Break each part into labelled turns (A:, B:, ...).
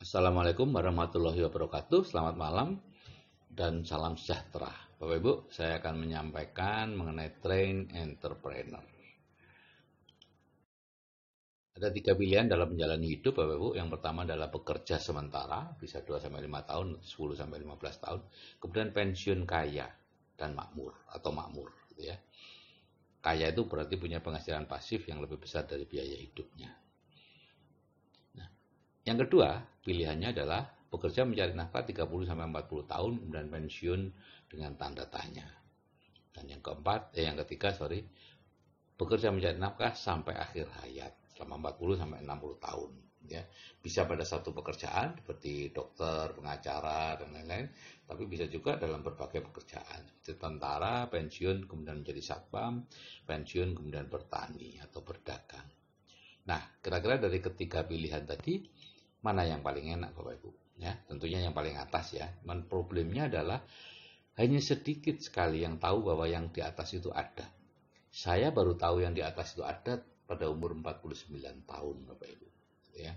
A: Assalamualaikum warahmatullahi wabarakatuh. Selamat malam dan salam sejahtera. Bapak Ibu, saya akan menyampaikan mengenai train entrepreneur. Ada tiga pilihan dalam menjalani hidup Bapak Ibu. Yang pertama adalah bekerja sementara, bisa 2 sampai 5 tahun, 10 sampai 15 tahun. Kemudian pensiun kaya dan makmur atau makmur gitu ya. Kaya itu berarti punya penghasilan pasif yang lebih besar dari biaya hidupnya. Yang kedua, pilihannya adalah bekerja mencari nafkah 30 sampai 40 tahun dan pensiun dengan tanda tanya. Dan yang keempat, eh yang ketiga sorry, bekerja mencari nafkah sampai akhir hayat selama 40 sampai 60 tahun. Ya, bisa pada satu pekerjaan seperti dokter, pengacara dan lain-lain, tapi bisa juga dalam berbagai pekerjaan seperti tentara, pensiun kemudian menjadi satpam, pensiun kemudian bertani atau berdagang. Nah, kira-kira dari ketiga pilihan tadi, mana yang paling enak Bapak Ibu? Ya, tentunya yang paling atas ya. Men problemnya adalah hanya sedikit sekali yang tahu bahwa yang di atas itu ada. Saya baru tahu yang di atas itu ada pada umur 49 tahun Bapak Ibu. Ya.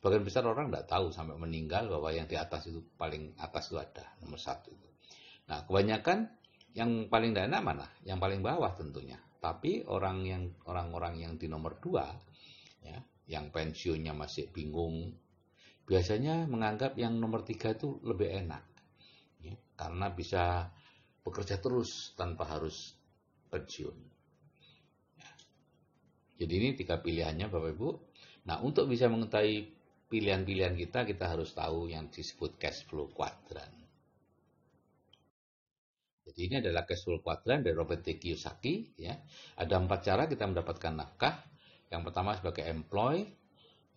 A: Sebagian besar orang tidak tahu sampai meninggal bahwa yang di atas itu paling atas itu ada nomor satu itu. Nah kebanyakan yang paling enak mana? Yang paling bawah tentunya. Tapi orang yang orang-orang yang di nomor dua, ya, yang pensiunnya masih bingung, biasanya menganggap yang nomor tiga itu lebih enak. Ya, karena bisa bekerja terus tanpa harus pensiun. Ya. Jadi ini tiga pilihannya Bapak Ibu. Nah untuk bisa mengetahui pilihan-pilihan kita, kita harus tahu yang disebut cash flow quadrant. Jadi ini adalah cash flow quadrant dari Robert T. Kiyosaki. Ya. Ada empat cara kita mendapatkan nafkah. Yang pertama sebagai employee,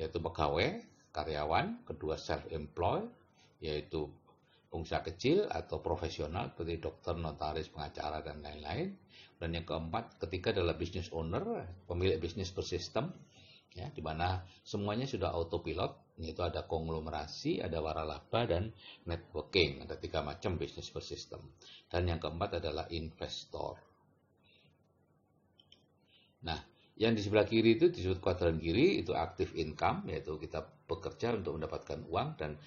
A: yaitu pegawai, karyawan. Kedua self-employed, yaitu pengusaha kecil atau profesional seperti dokter, notaris, pengacara, dan lain-lain. Dan yang keempat, ketiga adalah business owner, pemilik bisnis bersistem, ya, di mana semuanya sudah autopilot, yaitu ada konglomerasi, ada waralaba, dan networking. Ada tiga macam bisnis bersistem. Dan yang keempat adalah investor. Nah, yang di sebelah kiri itu disebut kuadran kiri, itu active income, yaitu kita bekerja untuk mendapatkan uang dan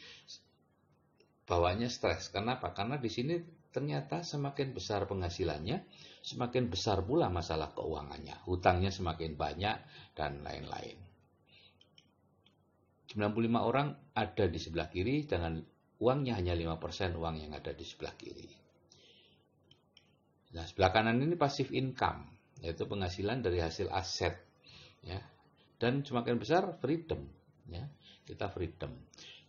A: bawahnya stres. Kenapa? Karena di sini ternyata semakin besar penghasilannya, semakin besar pula masalah keuangannya. Hutangnya semakin banyak dan lain-lain. 95 orang ada di sebelah kiri dengan uangnya hanya 5% uang yang ada di sebelah kiri. Nah, sebelah kanan ini passive income yaitu penghasilan dari hasil aset ya dan semakin besar freedom ya kita freedom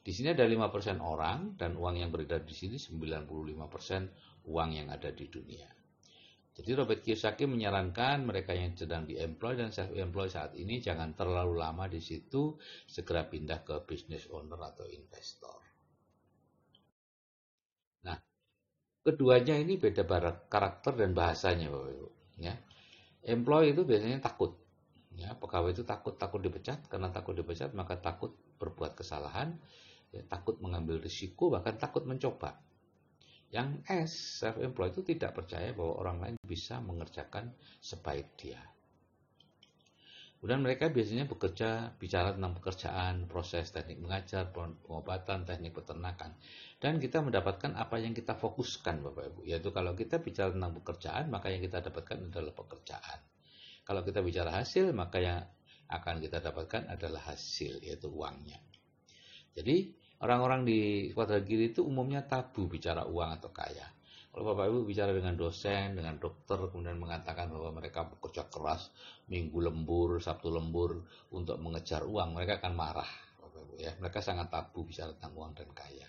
A: di sini ada 5% orang dan uang yang beredar di sini 95% uang yang ada di dunia jadi Robert Kiyosaki menyarankan mereka yang sedang di-employ dan self-employ saat ini jangan terlalu lama di situ, segera pindah ke business owner atau investor. Nah, keduanya ini beda karakter dan bahasanya Bapak Ibu. Ya employee itu biasanya takut. Ya, pegawai itu takut takut dipecat karena takut dipecat maka takut berbuat kesalahan, ya, takut mengambil risiko bahkan takut mencoba. Yang S self employed itu tidak percaya bahwa orang lain bisa mengerjakan sebaik dia. Kemudian mereka biasanya bekerja bicara tentang pekerjaan, proses teknik mengajar, pengobatan, teknik peternakan. Dan kita mendapatkan apa yang kita fokuskan Bapak Ibu. Yaitu kalau kita bicara tentang pekerjaan, maka yang kita dapatkan adalah pekerjaan. Kalau kita bicara hasil, maka yang akan kita dapatkan adalah hasil, yaitu uangnya. Jadi orang-orang di kuadran kiri itu umumnya tabu bicara uang atau kaya. Kalau Bapak Ibu bicara dengan dosen, dengan dokter, kemudian mengatakan bahwa mereka bekerja keras, minggu lembur, sabtu lembur untuk mengejar uang, mereka akan marah. Bapak Ibu ya, mereka sangat tabu bicara tentang uang dan kaya.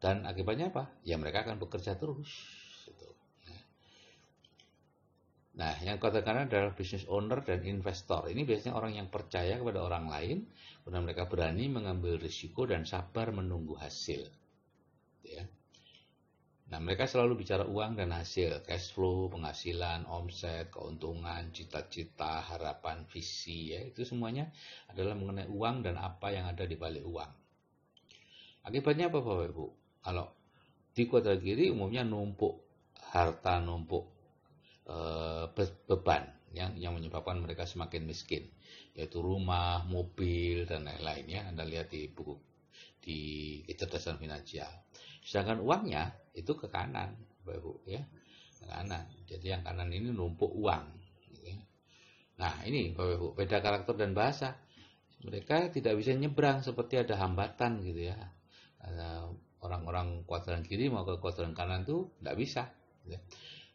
A: Dan akibatnya apa? Ya mereka akan bekerja terus. Gitu. Nah, yang katakan adalah business owner dan investor. Ini biasanya orang yang percaya kepada orang lain, kemudian mereka berani mengambil risiko dan sabar menunggu hasil. Ya. Nah, mereka selalu bicara uang dan hasil, cash flow, penghasilan, omset, keuntungan, cita-cita, harapan, visi, ya, itu semuanya adalah mengenai uang dan apa yang ada di balik uang. Akibatnya apa Bapak Ibu? Kalau di kuadran kiri umumnya numpuk harta, numpuk e, beban, yang yang menyebabkan mereka semakin miskin yaitu rumah, mobil dan lain-lain ya Anda lihat di buku di kecerdasan finansial. Sedangkan uangnya itu ke kanan, Bapak Ibu ya. Ke kanan. Jadi yang kanan ini numpuk uang. Gitu ya. Nah, ini Bapak Ibu, beda karakter dan bahasa. Mereka tidak bisa nyebrang seperti ada hambatan gitu ya. Orang-orang kuadran kiri mau ke kuadran kanan tuh tidak bisa. Gitu ya.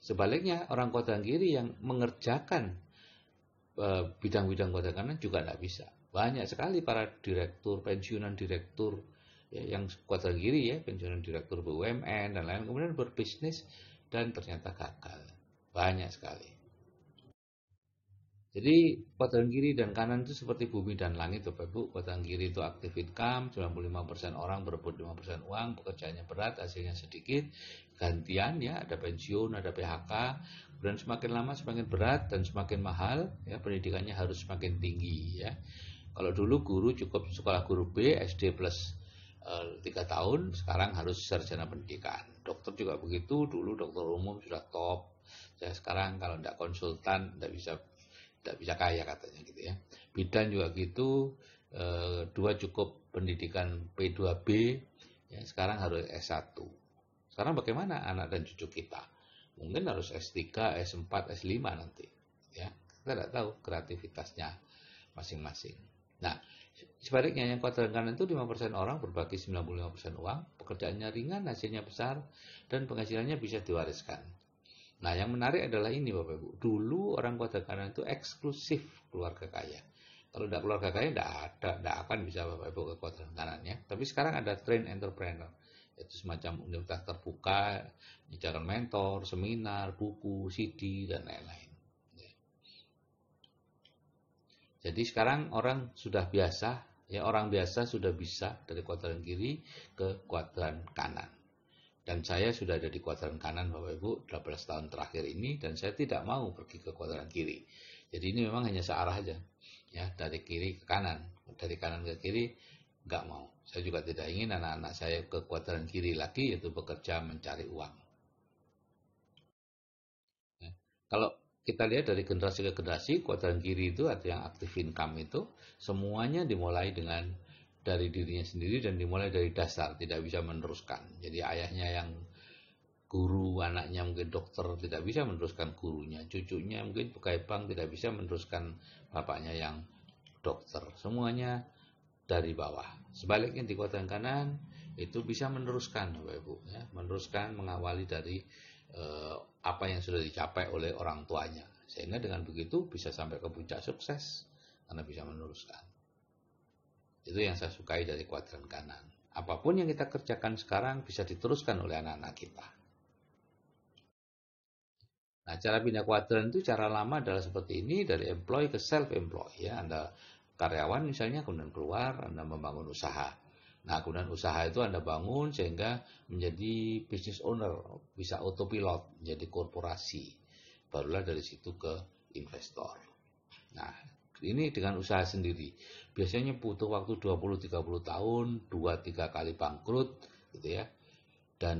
A: Sebaliknya orang kuadran kiri yang mengerjakan eh, bidang-bidang kuadran kanan juga tidak bisa. Banyak sekali para direktur, pensiunan direktur ya, yang kuadran kiri ya, pensiunan direktur BUMN dan lain kemudian berbisnis dan ternyata gagal. Banyak sekali. Jadi kuadran kiri dan kanan itu seperti bumi dan langit Bapak Ibu. Kuadran kiri itu aktif income, 95% orang berebut 5% uang, pekerjaannya berat, hasilnya sedikit. Gantian ya, ada pensiun, ada PHK. Kemudian semakin lama semakin berat dan semakin mahal, ya pendidikannya harus semakin tinggi ya. Kalau dulu guru cukup sekolah guru B, SD plus tiga uh, tahun, sekarang harus sarjana pendidikan. Dokter juga begitu, dulu dokter umum sudah top. Saya sekarang kalau tidak konsultan, tidak bisa tidak bisa kaya katanya gitu ya. Bidan juga gitu, e, dua cukup pendidikan P2B, ya, sekarang harus S1. Sekarang bagaimana anak dan cucu kita? Mungkin harus S3, S4, S5 nanti. Ya, kita tidak tahu kreativitasnya masing-masing. Nah, sebaliknya yang kuadran kanan itu 5% orang berbagi 95% uang, pekerjaannya ringan, hasilnya besar, dan penghasilannya bisa diwariskan. Nah, yang menarik adalah ini Bapak Ibu. Dulu orang kota kanan itu eksklusif keluarga kaya. Kalau tidak keluarga kaya, tidak ada, tidak akan bisa Bapak Ibu ke kota kanan ya. Tapi sekarang ada train entrepreneur. Itu semacam universitas terbuka, menyediakan mentor, seminar, buku, CD, dan lain-lain. Jadi sekarang orang sudah biasa, ya orang biasa sudah bisa dari kuadran kiri ke kuadran kanan. Dan saya sudah ada di kuadran kanan Bapak Ibu 12 tahun terakhir ini dan saya tidak mau pergi ke kuadran kiri. Jadi ini memang hanya searah aja. Ya, dari kiri ke kanan, dari kanan ke kiri nggak mau. Saya juga tidak ingin anak-anak saya ke kuadran kiri lagi yaitu bekerja mencari uang. Ya. Kalau kita lihat dari generasi ke generasi, kuadran kiri itu atau yang aktif income itu semuanya dimulai dengan dari dirinya sendiri dan dimulai dari dasar, tidak bisa meneruskan. Jadi ayahnya yang guru, anaknya mungkin dokter tidak bisa meneruskan gurunya, cucunya mungkin pegawai bank tidak bisa meneruskan bapaknya yang dokter. Semuanya dari bawah. Sebaliknya di yang kanan itu bisa meneruskan, Bapak Ibu, ya, meneruskan mengawali dari eh, apa yang sudah dicapai oleh orang tuanya. Sehingga dengan begitu bisa sampai ke puncak sukses karena bisa meneruskan. Itu yang saya sukai dari kuadran kanan. Apa pun yang kita kerjakan sekarang bisa diteruskan oleh anak-anak kita. Nah, cara pindah kuadran itu cara lama adalah seperti ini dari employee ke self employee ya. Anda karyawan misalnya kemudian keluar Anda membangun usaha. Nah, kemudian usaha itu Anda bangun sehingga menjadi business owner, bisa autopilot, menjadi korporasi. Barulah dari situ ke investor. Nah, ini dengan usaha sendiri. Biasanya butuh waktu 20-30 tahun, 2-3 kali bangkrut gitu ya. Dan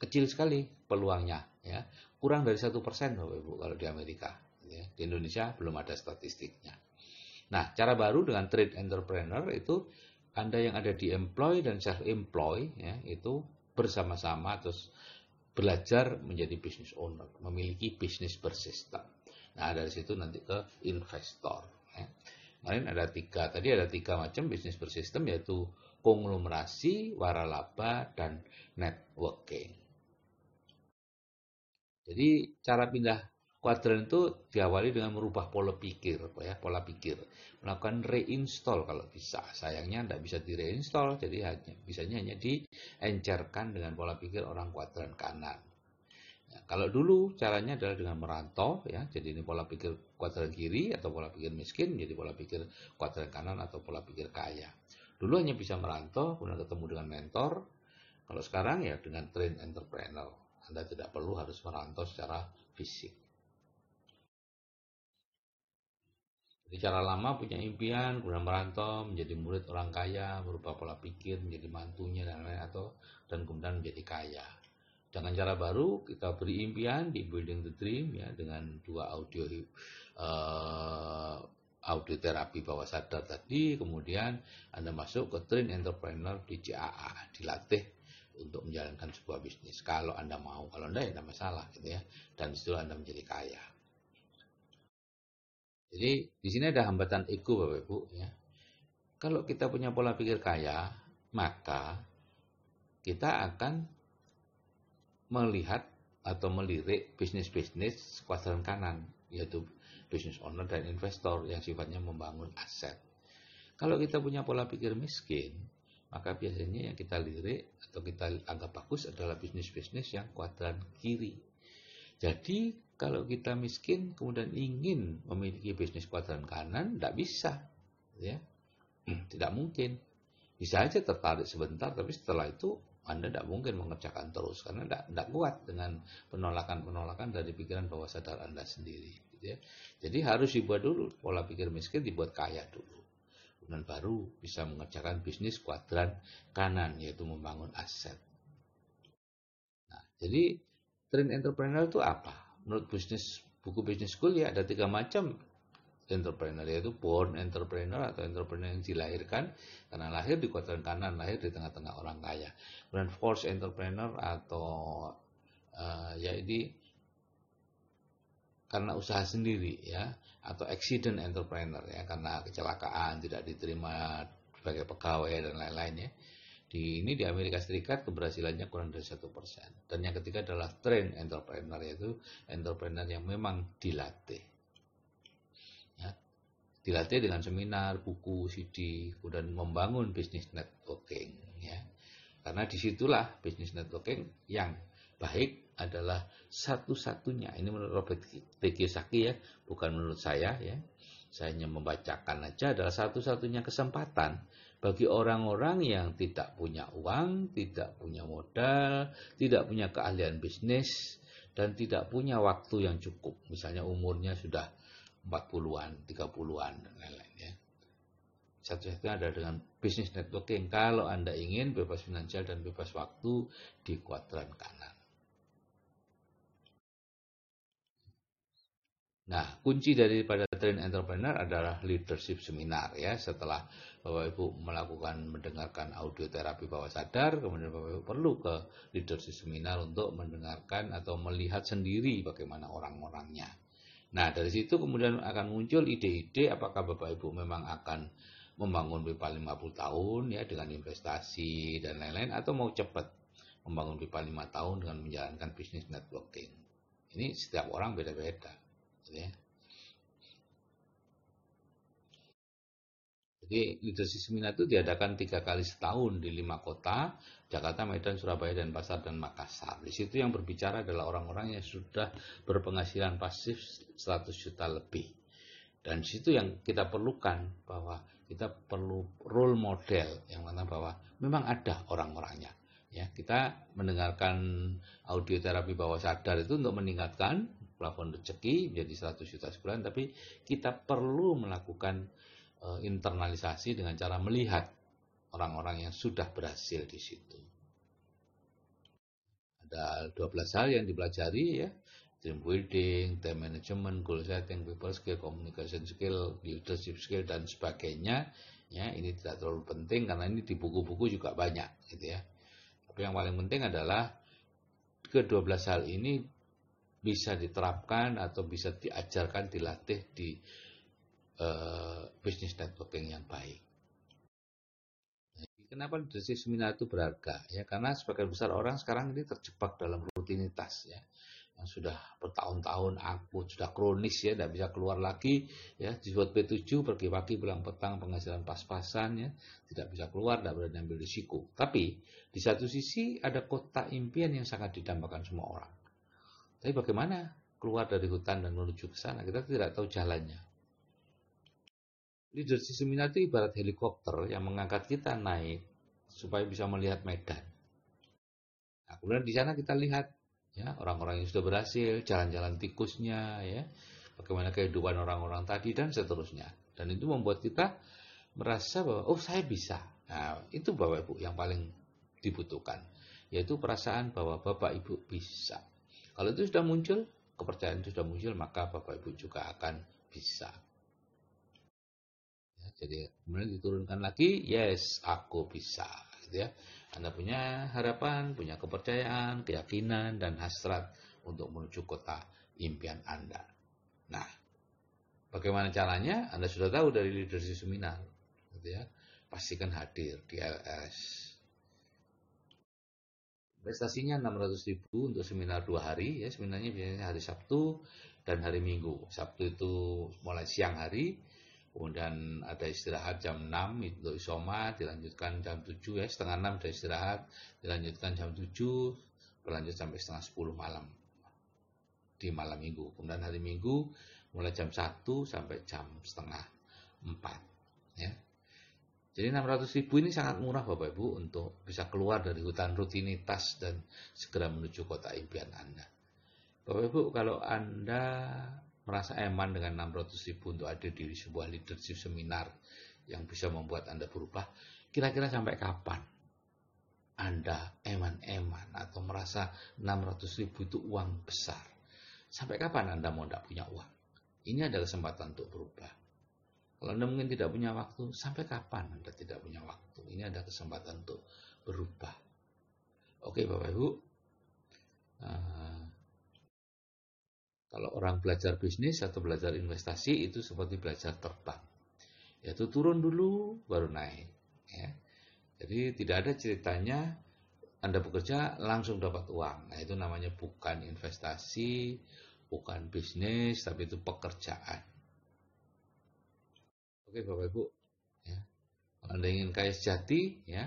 A: kecil sekali peluangnya ya. Kurang dari satu persen Bapak Ibu kalau di Amerika. Gitu ya. Di Indonesia belum ada statistiknya. Nah, cara baru dengan trade entrepreneur itu Anda yang ada di employ dan self-employ ya, itu bersama-sama terus belajar menjadi business owner, memiliki bisnis bersistem. Nah dari situ nanti ke investor. Ya. Kemarin ada tiga, tadi ada tiga macam bisnis bersistem yaitu konglomerasi, waralaba, dan networking. Jadi cara pindah kuadran itu diawali dengan merubah pola pikir, ya, pola pikir, melakukan reinstall kalau bisa. Sayangnya tidak bisa di reinstall, jadi hanya bisanya hanya diencerkan dengan pola pikir orang kuadran kanan. Ya, kalau dulu caranya adalah dengan merantau, ya, jadi ini pola pikir kuadran kiri atau pola pikir miskin, menjadi pola pikir kuadran kanan atau pola pikir kaya. Dulu hanya bisa merantau, kemudian ketemu dengan mentor. Kalau sekarang ya dengan train entrepreneur, Anda tidak perlu harus merantau secara fisik. Jadi cara lama punya impian, kemudian merantau, menjadi murid orang kaya, berubah pola pikir, menjadi mantunya dan lain-lain atau dan kemudian menjadi kaya. dengan cara baru kita beri impian di Building the Dream ya dengan dua audio uh, audio terapi bawah sadar tadi, kemudian Anda masuk ke Train Entrepreneur di CAA, dilatih untuk menjalankan sebuah bisnis. Kalau Anda mau, kalau Anda ya tidak masalah gitu ya. Dan di situ Anda menjadi kaya. Jadi di sini ada hambatan ego Bapak Ibu ya. Kalau kita punya pola pikir kaya, maka kita akan melihat atau melirik bisnis-bisnis kuadran kanan, yaitu bisnis owner dan investor yang sifatnya membangun aset. Kalau kita punya pola pikir miskin, maka biasanya yang kita lirik atau kita anggap bagus adalah bisnis-bisnis yang kuadran kiri. Jadi kalau kita miskin kemudian ingin memiliki bisnis kuadran kanan, tidak bisa, ya, hmm, tidak mungkin. Bisa aja tertarik sebentar, tapi setelah itu anda tidak mungkin mengerjakan terus karena tidak, tidak kuat dengan penolakan-penolakan dari pikiran bawah sadar Anda sendiri. Gitu ya. Jadi harus dibuat dulu pola pikir miskin dibuat kaya dulu kemudian baru bisa mengerjakan bisnis kuadran kanan yaitu membangun aset. Nah, jadi train entrepreneur itu apa? Menurut bisnis buku bisnis school ya ada tiga macam entrepreneur yaitu born entrepreneur atau entrepreneur yang dilahirkan karena lahir di kuadran kanan, lahir di tengah-tengah orang kaya. Kemudian force entrepreneur atau uh, ya ini karena usaha sendiri ya atau accident entrepreneur ya karena kecelakaan tidak diterima sebagai pegawai dan lain-lain ya. Di ini di Amerika Serikat keberhasilannya kurang dari satu persen. Dan yang ketiga adalah train entrepreneur yaitu entrepreneur yang memang dilatih. Ya, dilatih dengan seminar, buku, CD, kemudian membangun bisnis networking. Ya. Karena di situlah bisnis networking yang baik adalah satu-satunya. Ini menurut Robert. Kiyosaki ya, bukan menurut saya ya. Saya hanya membacakan aja adalah satu-satunya kesempatan bagi orang-orang yang tidak punya uang, tidak punya modal, tidak punya keahlian bisnis, dan tidak punya waktu yang cukup. Misalnya umurnya sudah 40-an, 30-an, dan lain-lain ya. Satu-satunya ada dengan bisnis networking. Kalau Anda ingin bebas finansial dan bebas waktu di kuadran kanan. Nah, kunci daripada train entrepreneur adalah leadership seminar ya. Setelah Bapak Ibu melakukan mendengarkan audio terapi bawah sadar, kemudian Bapak Ibu perlu ke leadership seminar untuk mendengarkan atau melihat sendiri bagaimana orang-orangnya. Nah, dari situ kemudian akan muncul ide-ide apakah Bapak Ibu memang akan membangun pipa 50 tahun ya dengan investasi dan lain-lain atau mau cepat membangun pipa 5 tahun dengan menjalankan bisnis networking. Ini setiap orang beda-beda ya. Jadi leadership seminar itu diadakan tiga kali setahun di lima kota, Jakarta, Medan, Surabaya, dan Pasar, dan Makassar. Di situ yang berbicara adalah orang-orang yang sudah berpenghasilan pasif 100 juta lebih. Dan di situ yang kita perlukan bahwa kita perlu role model yang mana bahwa memang ada orang-orangnya. Ya, kita mendengarkan audio terapi bawah sadar itu untuk meningkatkan plafon rezeki menjadi 100 juta sebulan, tapi kita perlu melakukan uh, internalisasi dengan cara melihat orang-orang yang sudah berhasil di situ. Ada 12 hal yang dipelajari ya, team building, time management, goal setting, people skill, communication skill, leadership skill dan sebagainya. Ya, ini tidak terlalu penting karena ini di buku-buku juga banyak gitu ya. Tapi yang paling penting adalah ke-12 hal ini bisa diterapkan atau bisa diajarkan, dilatih di uh, bisnis networking yang baik. Nah, kenapa leadership seminar itu berharga? Ya, karena sebagian besar orang sekarang ini terjebak dalam rutinitas ya yang sudah bertahun-tahun akut, sudah kronis ya, tidak bisa keluar lagi ya, dibuat P7 pergi pagi pulang petang penghasilan pas-pasan ya, tidak bisa keluar, tidak berani ambil risiko. Tapi di satu sisi ada kota impian yang sangat didambakan semua orang. Tapi bagaimana keluar dari hutan dan menuju ke sana? Kita tidak tahu jalannya. Leadership seminar itu ibarat helikopter yang mengangkat kita naik supaya bisa melihat medan. Nah, kemudian di sana kita lihat ya orang-orang yang sudah berhasil, jalan-jalan tikusnya, ya, bagaimana kehidupan orang-orang tadi dan seterusnya. Dan itu membuat kita merasa bahwa oh saya bisa. Nah, itu Bapak Ibu yang paling dibutuhkan. yaitu perasaan bahwa Bapak Ibu bisa. Kalau itu sudah muncul, kepercayaan itu sudah muncul, maka Bapak Ibu juga akan bisa. Ya, jadi kemudian diturunkan lagi, yes, aku bisa. Gitu ya. Anda punya harapan, punya kepercayaan, keyakinan, dan hasrat untuk menuju kota impian Anda. Nah, bagaimana caranya? Anda sudah tahu dari leadership seminar. Gitu ya. Pastikan hadir di LS Investasinya 600 ribu untuk seminar dua hari, ya seminarnya biasanya hari Sabtu dan hari Minggu. Sabtu itu mulai siang hari, kemudian ada istirahat jam 6 itu isoma, dilanjutkan jam 7 ya, setengah 6 ada istirahat, dilanjutkan jam 7, berlanjut sampai setengah 10 malam di malam minggu. Kemudian hari Minggu mulai jam 1 sampai jam setengah 4 ya. Jadi 600 ribu ini sangat murah Bapak Ibu untuk bisa keluar dari hutan rutinitas dan segera menuju kota impian Anda. Bapak Ibu kalau Anda merasa eman dengan 600 ribu untuk ada di sebuah leadership seminar yang bisa membuat Anda berubah, kira-kira sampai kapan Anda eman-eman atau merasa 600 ribu itu uang besar? Sampai kapan Anda mau tidak punya uang? Ini adalah kesempatan untuk berubah. Kalau Anda mungkin tidak punya waktu, sampai kapan Anda tidak punya waktu? Ini ada kesempatan untuk berubah. Oke Bapak Ibu, uh, kalau orang belajar bisnis atau belajar investasi itu seperti belajar terbang. Yaitu turun dulu baru naik. Ya. Jadi tidak ada ceritanya Anda bekerja langsung dapat uang. Nah itu namanya bukan investasi, bukan bisnis, tapi itu pekerjaan. Oke Bapak Ibu, ya. Kalau Anda ingin kaya sejati, ya,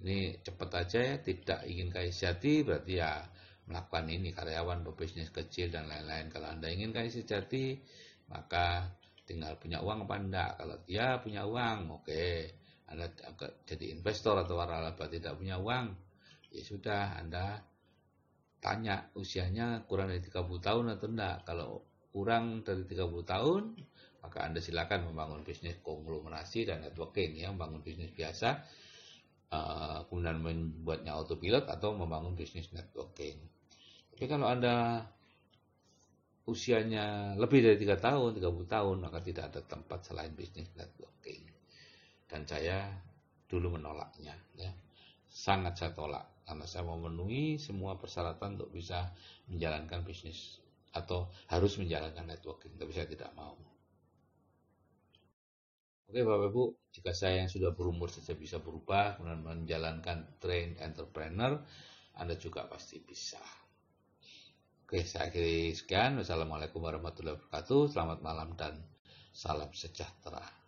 A: ini cepat aja ya, tidak ingin kaya sejati berarti ya melakukan ini karyawan pebisnis kecil dan lain-lain. Kalau Anda ingin kaya sejati, maka tinggal punya uang apa enggak. Kalau dia punya uang, oke. Anda jadi investor atau waralaba tidak punya uang, ya sudah Anda tanya usianya kurang dari 30 tahun atau enggak. Kalau kurang dari 30 tahun, maka Anda silakan membangun bisnis konglomerasi dan networking ya, membangun bisnis biasa, uh, kemudian membuatnya autopilot atau membangun bisnis networking. Tapi kalau Anda usianya lebih dari tiga tahun, 30 tahun, maka tidak ada tempat selain bisnis networking. Dan saya dulu menolaknya, ya. sangat saya tolak karena saya memenuhi semua persyaratan untuk bisa menjalankan bisnis atau harus menjalankan networking, tapi saya tidak mau. Oke Bapak Ibu, jika saya yang sudah berumur saja bisa berubah, kemudian menjalankan train entrepreneur, Anda juga pasti bisa. Oke, saya akhiri sekian. Wassalamualaikum warahmatullahi wabarakatuh. Selamat malam dan salam sejahtera.